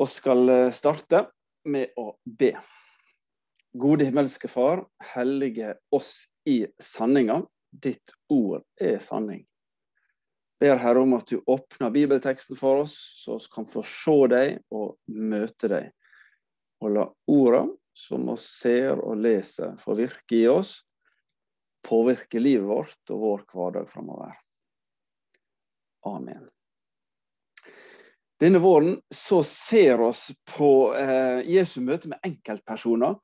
og skal eh, starte med å be. Gode himmelske Far, hellige oss i sanninga. Ditt ord er sanning. Ber Herre om at du åpner bibelteksten for oss, så vi kan få se deg og møte deg. Og la orda som vi ser og leser, få virke i oss, påvirke livet vårt og vår hverdag framover. Amen. Denne våren så ser oss på eh, Jesu møte med enkeltpersoner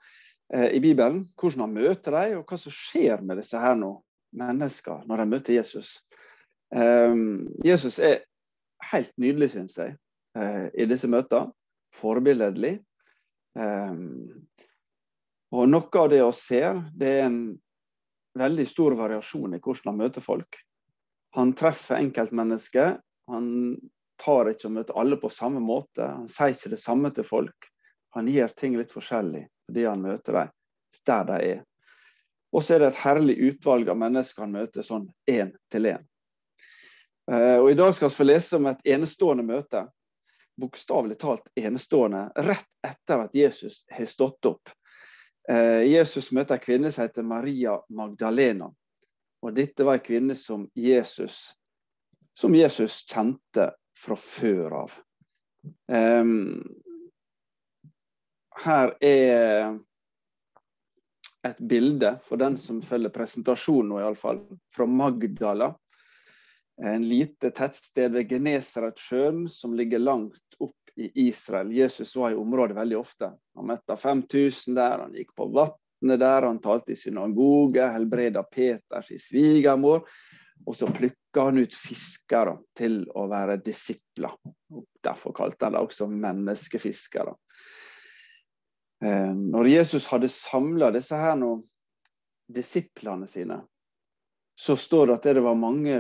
eh, i Bibelen. Hvordan han møter dem, og hva som skjer med disse her nå, mennesker når de møter Jesus. Eh, Jesus er helt nydelig, syns jeg, eh, i disse møtene. Forbilledlig. Eh, og noe av det vi ser, det er en veldig stor variasjon i hvordan han møter folk. Han treffer enkeltmennesker. Han tar ikke å møte alle på samme måte. Han sier ikke det samme til folk. Han gjør ting litt forskjellig fordi han møter dem der de er. Og så er det et herlig utvalg av mennesker han møter sånn én til én. Eh, og I dag skal vi få lese om et enestående møte. Bokstavelig talt enestående. Rett etter at Jesus har stått opp. Eh, Jesus møter en kvinne som heter Maria Magdalena. Og Dette var en kvinne som Jesus, som Jesus kjente fra før av. Her er et bilde, for den som følger presentasjonen nå iallfall, fra Magdala. En lite tettsted ved Genesaretsjøen som ligger langt opp i Israel. Jesus var i området veldig ofte. Han møtte 5000 der, han gikk på vannet der, han talte i synagoge, helbreda Peters svigermor. Og så plukka han ut fiskere til å være disipler. Derfor kalte han det også menneskefiskere. Eh, når Jesus hadde samla disse her nå, disiplene sine, så står det at det var mange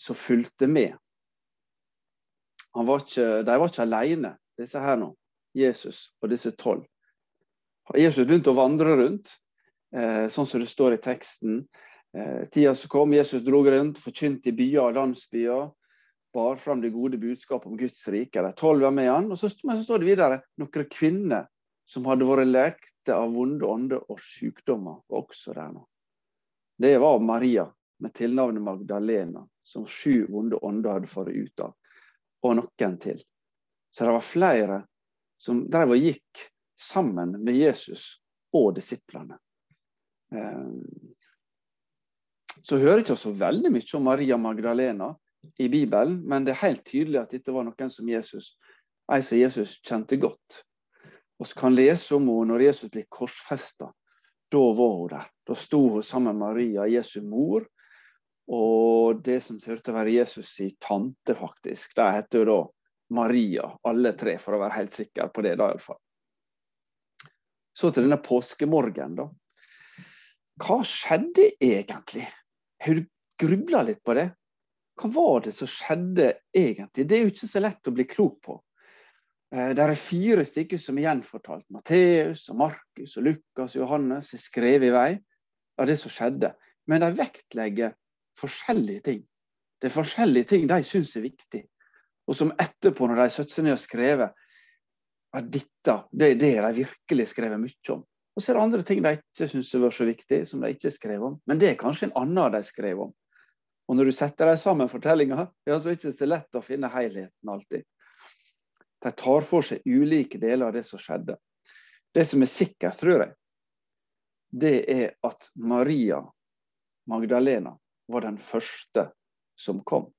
som fulgte med. Var ikke, de var ikke alene, disse her nå, Jesus og disse tolv. Jesus begynte å vandre rundt, eh, sånn som det står i teksten. Eh, tida som kom, Jesus dro rundt, forkynte i byer og landsbyer. Bar fram det gode budskapet om Guds rike. De tolv var med han. Og så, men så står det videre noen kvinner som hadde vært lekte av vonde ånder og sykdommer, også der nå. Det var Maria med tilnavnet Magdalena, som sju vonde ånder hadde fått ut av. Og noen til. Så det var flere som drev og gikk sammen med Jesus og disiplene. Eh, så hører ikke så veldig mye om Maria Magdalena i Bibelen, men det er helt tydelig at dette var noen som Jesus, ei som Jesus kjente godt. Vi kan lese om henne når Jesus blir korsfesta. Da var hun der. Da sto hun sammen med Maria, Jesu mor, og det som ser ut til å være Jesus' si tante, faktisk. Det heter jo da Maria, alle tre, for å være helt sikker på det, da iallfall. Så til denne påskemorgenen, da. Hva skjedde egentlig? Har du grubla litt på det? Hva var det som skjedde egentlig? Det er jo ikke så lett å bli klok på. Eh, det er fire stykker som er gjenfortalt. Matteus, Markus, Lukas og Johannes er skrevet i vei av det som skjedde. Men de vektlegger forskjellige ting. Det er forskjellige ting de syns er viktig. Og som etterpå, når de satt seg ned og skrevet, at dette det, det de virkelig skrevet mye om. Og så er det andre ting de ikke syns var så viktig, som de ikke skrev om. Men det er kanskje en annen de skrev om. Og når du setter dem sammen, fortellinga, ja, så er det ikke så lett å finne helheten alltid. De tar for seg ulike deler av det som skjedde. Det som er sikkert, tror jeg, det er at Maria Magdalena var den første som kom.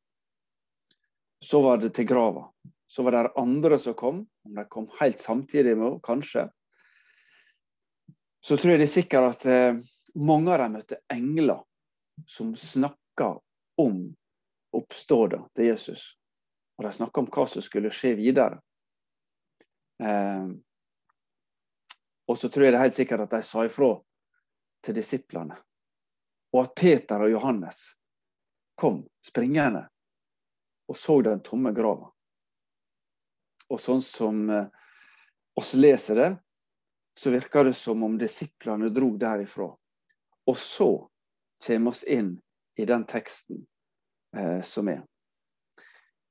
Så var det til grava. Så var det andre som kom, om de kom helt samtidig med henne, kanskje så tror jeg det er sikkert at eh, mange av dem møtte engler som snakka om oppståda til Jesus. Og de snakka om hva som skulle skje videre. Eh, og så tror jeg det er helt sikkert at de sa ifra til disiplene. Og at Peter og Johannes kom springende og så den tomme grava. Og sånn som eh, oss leser det, så virker det som om disiplene dro derifra. Og så kommer vi inn i den teksten eh, som er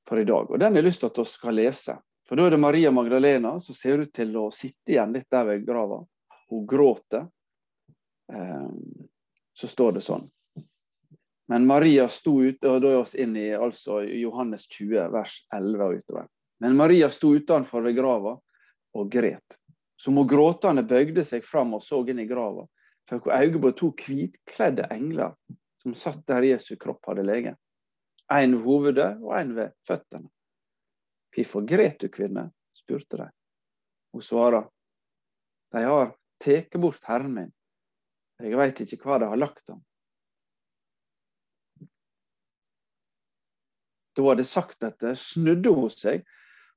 for i dag. Og Den har jeg lyst til at vi skal lese For da er det Maria Magdalena som ser ut til å sitte igjen litt der ved grava. Hun gråter. Eh, så står det sånn. Men Maria sto ute, og da er vi inne i altså Johannes 20, vers 11 og utover. Men Maria sto utenfor ved grava og gret. Som hun gråtende bøyde seg fram og så inn i grava, fikk hun øye på to hvitkledde engler som satt der Jesu kropp hadde lege. En ved hovedet og en ved føttene. Hvorfor gret du, kvinne? spurte de. Hun svarer, de har tatt bort Herren min. Jeg veit ikke hva de har lagt ham. Da hun hadde sagt dette, snudde hun seg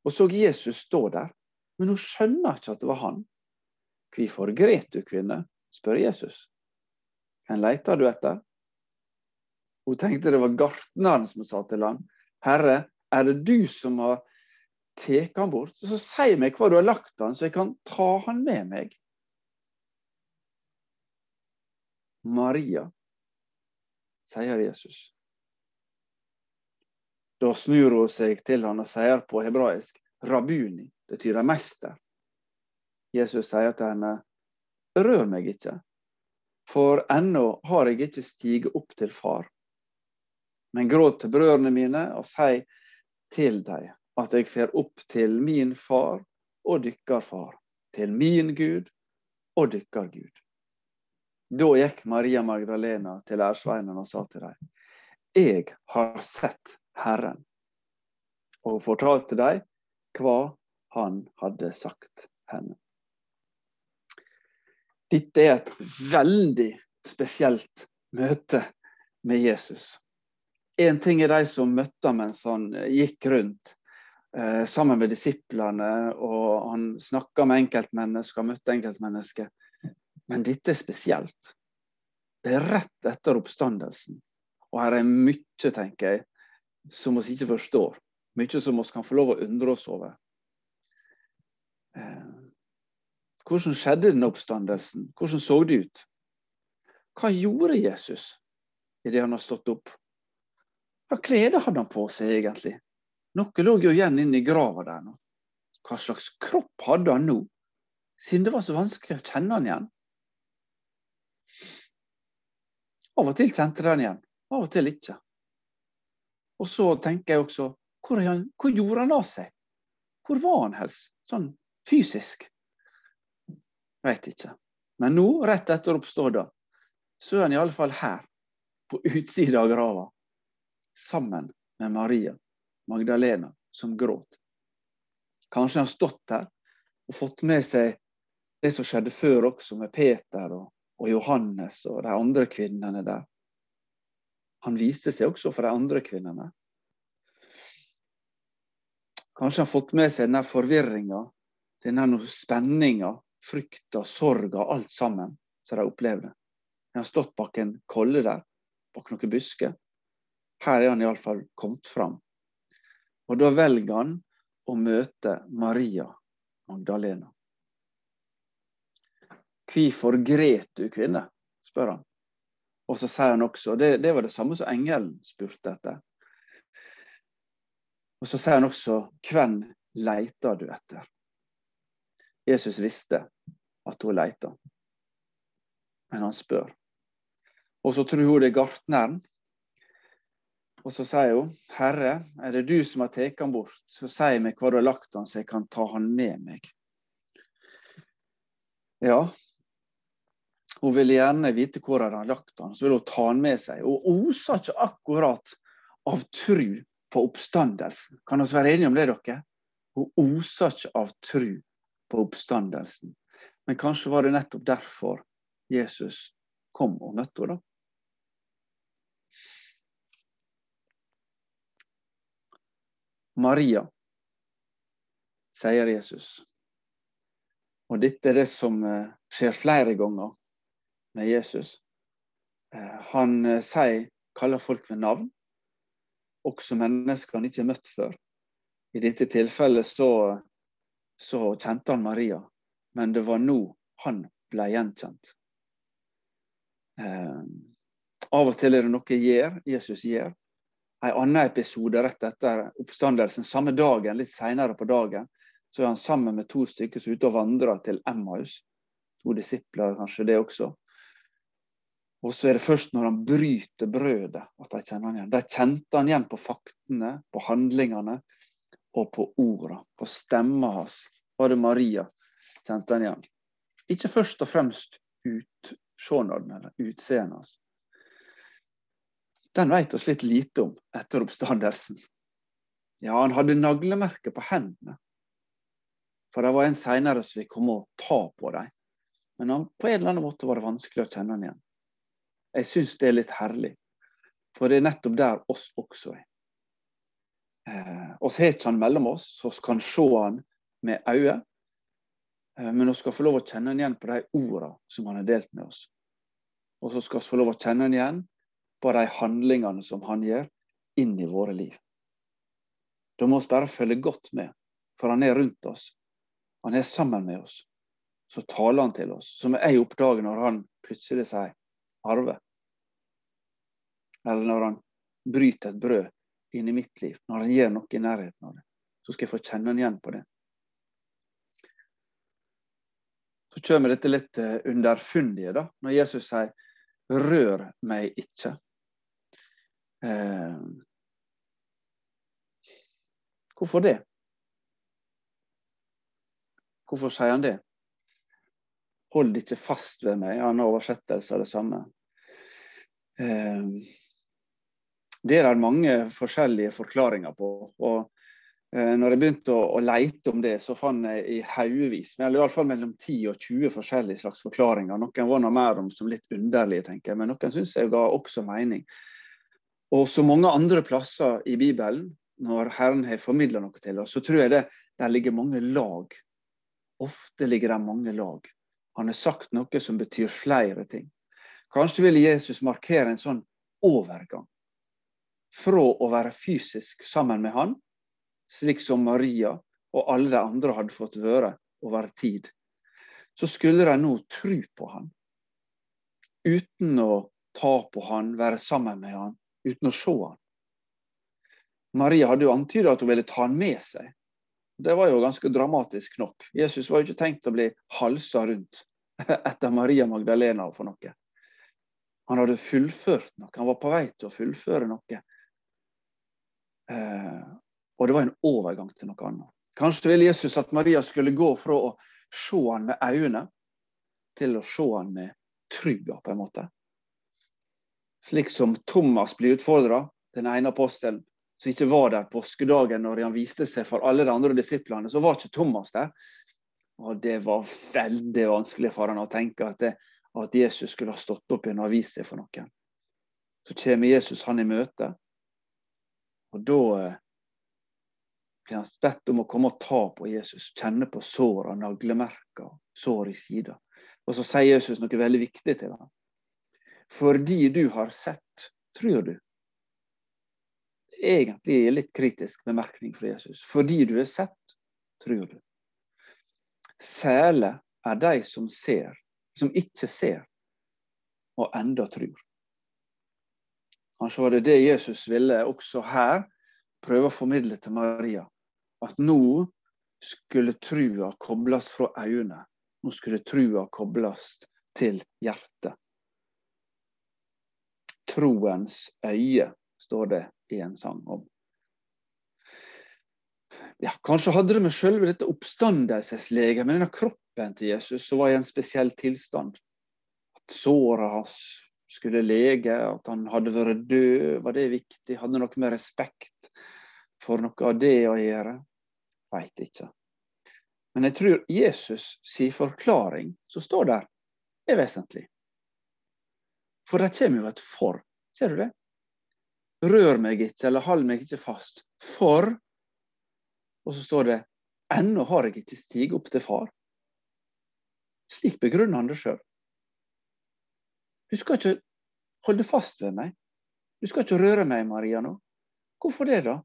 og så Jesus stå der. Men hun skjønner ikke at det var han. Hvorfor gret du, kvinne? spør Jesus. Hvem leter du etter? Hun tenkte det var gartneren som sa til ham, Herre, er det du som har tatt han bort. Så si meg hvor du har lagt han, så jeg kan ta han med meg. Maria, sier Jesus. Da snur hun seg til han og sier på hebraisk rabuni, det betyr mester. Jesus sier til henne, rør meg ikke, for ennå har jeg ikke stiget opp til far. Men gråt til brødrene mine og si til dem at jeg fer opp til min far og dykkar far, til min Gud og dykkar Gud. Da gikk Maria Magdalena til lærsveinen og sa til dem, jeg har sett Herren, og fortalte dem hva han hadde sagt henne. Dette er et veldig spesielt møte med Jesus. En ting er de som møtte ham mens han gikk rundt eh, sammen med disiplene, og han snakka med enkeltmennesker, møtte enkeltmennesker. Men dette er spesielt. Det er rett etter oppstandelsen. Og her er mye, tenker jeg, som vi ikke forstår. Mye som vi kan få lov å undre oss over. Eh, hvordan skjedde denne oppstandelsen? Hvordan så det ut? Hva gjorde Jesus idet han har stått opp? Hva klede hadde han på seg egentlig? Noe lå jo igjen inne i grava der nå. Hva slags kropp hadde han nå, siden det var så vanskelig å kjenne han igjen? Av og til kjente han igjen, av og til ikke. Og så tenker jeg også hvor, han, hvor gjorde han av seg? Hvor var han helst, sånn fysisk? Veit ikke. Men nå, rett etter oppståda, så er han i alle fall her, på utsida av grava, sammen med Maria. Magdalena som gråt. Kanskje han har stått der og fått med seg det som skjedde før også, med Peter og, og Johannes og de andre kvinnene der. Han viste seg også for de andre kvinnene. Kanskje har fått med seg denne forvirringa, denne spenninga, frykta, sorga, alt sammen som de opplevde. Han har stått bak en kolle der, bak noen busker. Her er han iallfall kommet fram. Og da velger han å møte Maria Magdalena. Hvorfor gret du, kvinne? spør han. Og så sier han også, det, det var det samme som engelen spurte etter. Og så sier han også, hvem leter du etter? Jesus visste at hun leita, men han spør. Og så tror hun det er gartneren og så sier hun, 'Herre, er det du som har tatt han bort, så si meg hvor du har lagt han, så jeg kan ta han med meg.' Ja, hun ville gjerne vite hvor han har lagt han, så vil hun ta han med seg. Hun osa ikke akkurat av tru på oppstandelsen. Kan vi være enige om det, dere? Hun osa ikke av tru på oppstandelsen. Men kanskje var det nettopp derfor Jesus kom og møtte henne. da. Maria, sier Jesus. Og dette er det som eh, skjer flere ganger med Jesus. Eh, han eh, sier, kaller folk ved navn, også mennesker han ikke har møtt før. I dette tilfellet så, så kjente han Maria, men det var nå han ble gjenkjent. Eh, av og til er det noe gjør, Jesus gjør, en annen episode rett etter oppstandelsen, samme dagen, litt seinere på dagen, så er han sammen med to stykker som er ute og vandrer til Emmaus. To disipler, kanskje det også. Og så er det først når han bryter brødet, at de kjenner han igjen. De kjente han igjen på faktene, på handlingene og på orda. På stemma hans. Bare Maria kjente han igjen. Ikke først og fremst utseendet eller utseendet hans. Den vet oss litt lite om etter oppstandelsen. Ja, han hadde naglemerker på hendene. For det var en seinere som ville komme og ta på dem. Men han, på en eller annen måte var det vanskelig å kjenne han igjen. Jeg syns det er litt herlig, for det er nettopp der oss også er. Eh, oss har han mellom oss, så vi kan se han med øyet. Eh, men vi skal få lov å kjenne han igjen på de ordene som han har delt med oss. Og så skal vi få lov å kjenne han igjen på de handlingene som han gjør, inn i våre liv. Da må vi bare følge godt med, for han er rundt oss. Han er sammen med oss. Så taler han til oss, som jeg oppdager når han plutselig sier 'arve'. Eller når han bryter et brød inn i mitt liv, når han gjør noe i nærheten av det. Så skal jeg få kjenne han igjen på det. Så kommer dette litt eh, underfundige, da, når Jesus sier 'rør meg ikke'. Eh, hvorfor det? Hvorfor sier han det? Hold ikke fast ved meg. Han har oversettelse av det samme. Eh, det er det mange forskjellige forklaringer på. og eh, når jeg begynte å, å leite om det, så fant jeg i haugevis, iallfall mellom 10 og 20 forskjellige slags forklaringer. Noen var noe mer om som litt underlige, tenker jeg, men noen syns jeg ga også mening. Og så mange andre plasser i Bibelen, når Herren har formidla noe til oss, så tror jeg det der ligger mange lag. Ofte ligger det mange lag. Han har sagt noe som betyr flere ting. Kanskje ville Jesus markere en sånn overgang. Fra å være fysisk sammen med han, slik som Maria og alle de andre hadde fått være over tid, så skulle de nå tro på han. Uten å ta på han, være sammen med han, uten å se han. Maria hadde jo antyda at hun ville ta han med seg. Det var jo ganske dramatisk nok. Jesus var jo ikke tenkt å bli halsa rundt etter Maria Magdalena for noe. Han hadde fullført noe. Han var på vei til å fullføre noe. Eh, og det var en overgang til noe annet. Kanskje ville Jesus at Maria skulle gå fra å se han med øynene til å se han med trua, på en måte. Slik som Thomas blir utfordra, den ene apostelen som ikke var der påskedagen når han viste seg for alle de andre disiplene, så var ikke Thomas der. Og det var veldig vanskelig for han å tenke at, det, at Jesus skulle ha stått opp igjen og vist for noen. Så kommer Jesus han i møte, og da eh, blir han bedt om å komme og ta på Jesus, kjenne på sår og naglemerker, sår i sida. Og så sier Jesus noe veldig viktig til ham. Fordi du har sett, tror du. Egentlig er litt kritisk bemerkning fra Jesus. Fordi du har sett, tror du. Sele er de som ser, som ikke ser, og enda tror. Kanskje var det det Jesus ville også her prøve å formidle til Maria. At nå skulle trua kobles fra øynene. Nå skulle trua kobles til hjertet troens øye, står det en sang om. Ja, kanskje hadde det med selve dette oppstandelsesleget, med denne kroppen til Jesus, som var i en spesiell tilstand. At såret hans skulle lege, at han hadde vært død, var det viktig? Hadde noe med respekt for noe av det å gjøre? Veit ikke. Men jeg tror Jesus si forklaring, som står der, er vesentlig. For det kommer jo et for. Ser du det? Rør meg ikke, eller hold meg ikke fast. For Og så står det ennå har jeg ikke stiget opp til far. Slik begrunner han det sjøl. Du skal ikke holde fast ved meg. Du skal ikke røre meg, Maria, nå. Hvorfor det, da?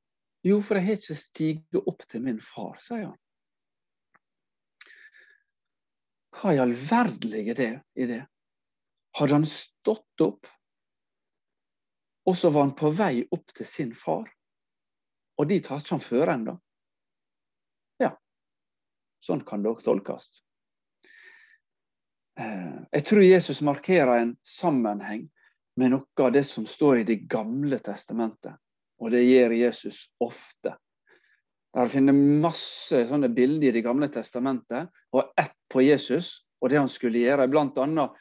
Jo, for jeg har ikke stiget opp til min far, sier han. Hva i all verden ligger det i det? Hadde han stått opp Og så var han på vei opp til sin far. Og dit har ikke han før ennå. Ja, sånn kan det òg tolkes. Eh, jeg tror Jesus markerer en sammenheng med noe av det som står i Det gamle testamentet. Og det gjør Jesus ofte. Der finner masse sånne bilder i Det gamle testamentet, og ett på Jesus og det han skulle gjøre. Blant annet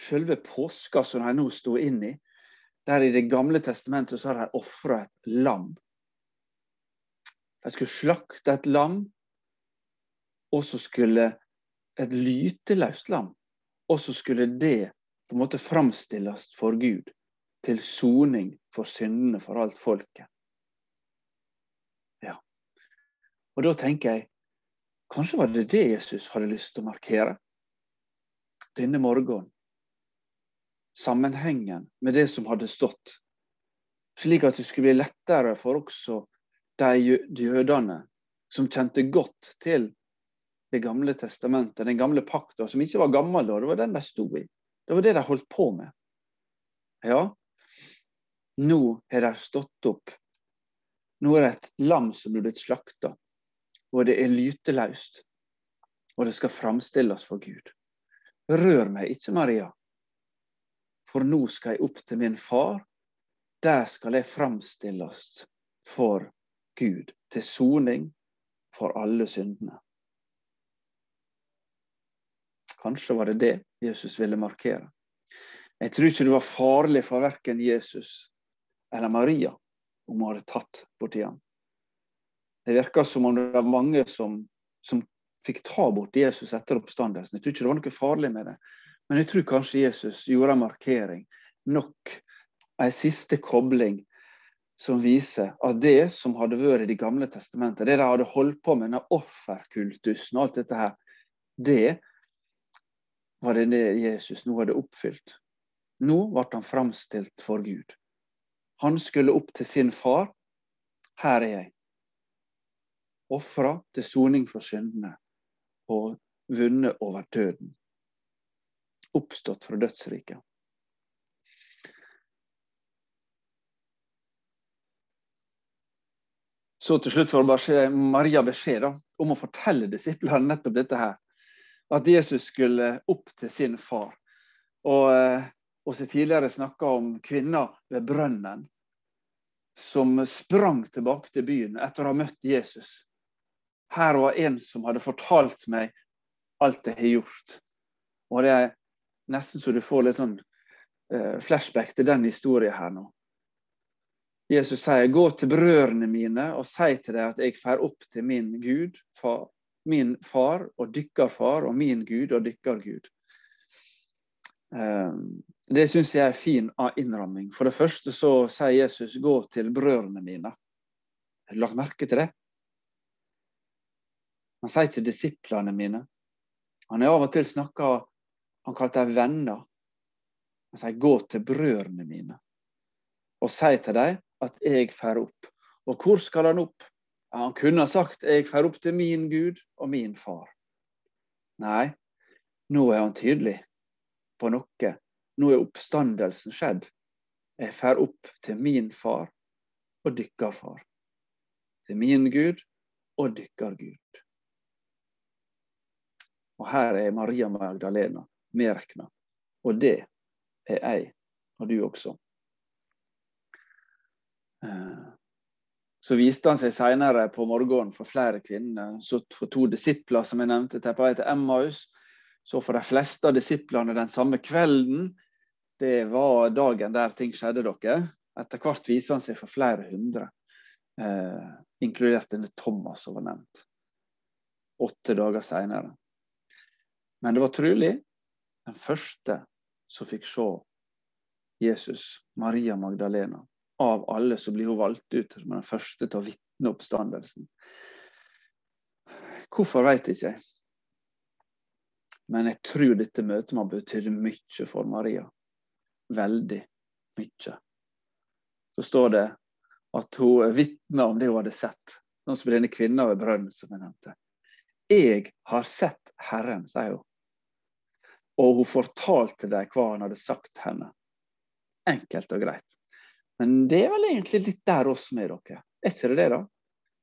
selve påska som de nå sto inn i. Der i Det gamle testamentet så har de ofra et lam. De skulle slakte et lam, og så skulle et lyteløst lam. Og så skulle det på en måte framstilles for Gud til soning for syndene for alt folket. Ja. Og da tenker jeg kanskje var det det Jesus hadde lyst til å markere denne morgenen. Sammenhengen med det som hadde stått. Slik at det skulle bli lettere for også de jødene som kjente godt til Det gamle testamentet, den gamle pakta, som ikke var gammel da, det var den de sto i. Det var det de holdt på med. Ja, nå har de stått opp. Nå er det et lam som blir blitt slakta, og det er lyteløst. Og det skal framstilles for Gud. Rør meg ikke, Maria, for nå skal jeg opp til min far. Der skal jeg framstilles for Gud, til soning for alle syndene. Kanskje var det det Jesus ville markere. Jeg tror ikke det var farlig for verken Jesus eller Maria om hun hadde tatt borti ham. Det virker som om det var mange som, som fikk ta bort Jesus etter oppstandelsen. Jeg tror ikke det var noe farlig med det. Men jeg tror kanskje Jesus gjorde en markering. Nok en siste kobling som viser at det som hadde vært i Det gamle testamentet, det de hadde holdt på med, denne offerkultusen og alt dette her, det var det Jesus nå hadde oppfylt. Nå ble han framstilt for Gud. Han skulle opp til sin far. Her er jeg. Ofra til soning for syndene og vunnet over døden. Oppstått fra dødsriket. Så til slutt får bare Maria beskjed da, om å fortelle disiplene nettopp dette her. At Jesus skulle opp til sin far. Og eh, også tidligere snakka om kvinner ved brønnen som sprang tilbake til byen etter å ha møtt Jesus. Her var en som hadde fortalt meg alt jeg har gjort. Og det nesten så du får litt sånn uh, flashback til den historien her nå. Jesus sier, 'Gå til brødrene mine og si til dem at jeg fer opp til min Gud, far, min far og dykker far, og min Gud og dykker Gud'. Um, det syns jeg er fin innramming. For det første så sier Jesus 'gå til brødrene mine'. Har du lagt merke til det? Han sier ikke 'disiplene mine'. Han har av og til snakka Han kalte dem venner. Han sier 'gå til brødrene mine'. Og sier til dem at 'jeg fer opp'. Og hvor skal han opp? Han kunne ha sagt 'jeg fer opp til min Gud og min far'. Nei, nå er han tydelig på noe nå er oppstandelsen skjedd. Jeg fer opp til min far og dykker far. Til min Gud og dykker Gud. Og her er Maria Magdalena medregna. Og det er jeg, og du også. Eh, så viste han seg senere på morgenen for flere kvinner. Så for to disipler som jeg nevnte, til på vei til Emmaus. Så for de fleste av disiplene den samme kvelden det var dagen der ting skjedde dere. Etter hvert viser han seg for flere hundre, eh, inkludert denne Thomas som var nevnt. Åtte dager seinere. Men det var trolig den første som fikk se Jesus, Maria Magdalena. Av alle så blir hun valgt ut som den første til å vitne oppstandelsen. Hvorfor vet ikke jeg. Men jeg tror dette møtet må betydd mye for Maria veldig mye. Så står det at hun vitna om det hun hadde sett. Sånn som denne kvinna ved brønnen som jeg nevnte. Jeg har sett Herren, sier hun. Og hun fortalte dem hva han hadde sagt henne. Enkelt og greit. Men det er vel egentlig litt der oss med dere. Er ikke det det, da?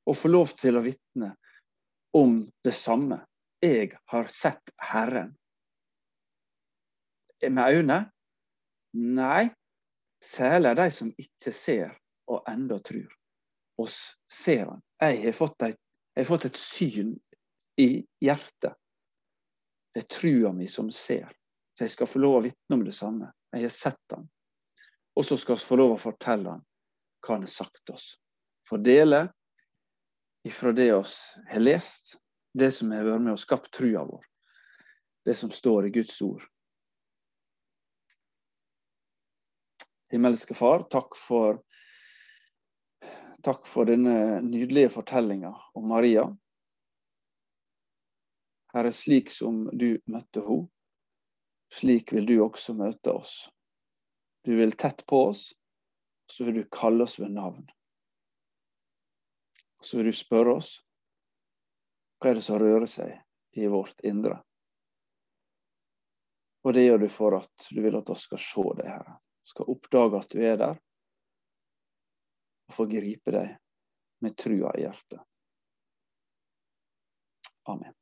Å få lov til å vitne om det samme. Jeg har sett Herren. Med øynene? Nei. Særlig de som ikke ser og enda tror. Oss ser han. Jeg har fått et, har fått et syn i hjertet. Det er trua mi som ser. Så jeg skal få lov å vitne om det samme. Jeg har sett han. Og så skal vi få lov å fortelle han hva han har sagt oss. Fordele dele ifra det vi har lest, det som har vært med og skapt trua vår. Det som står i Guds ord. Himmelske Far, takk for, takk for denne nydelige fortellinga om Maria. Herre, slik som du møtte henne, slik vil du også møte oss. Du vil tett på oss, så vil du kalle oss ved navn. Så vil du spørre oss hva er det som rører seg i vårt indre. Og det gjør du for at du vil at vi skal se deg, Herre. Skal oppdage at du er der, og få gripe deg med trua i hjertet. Amen.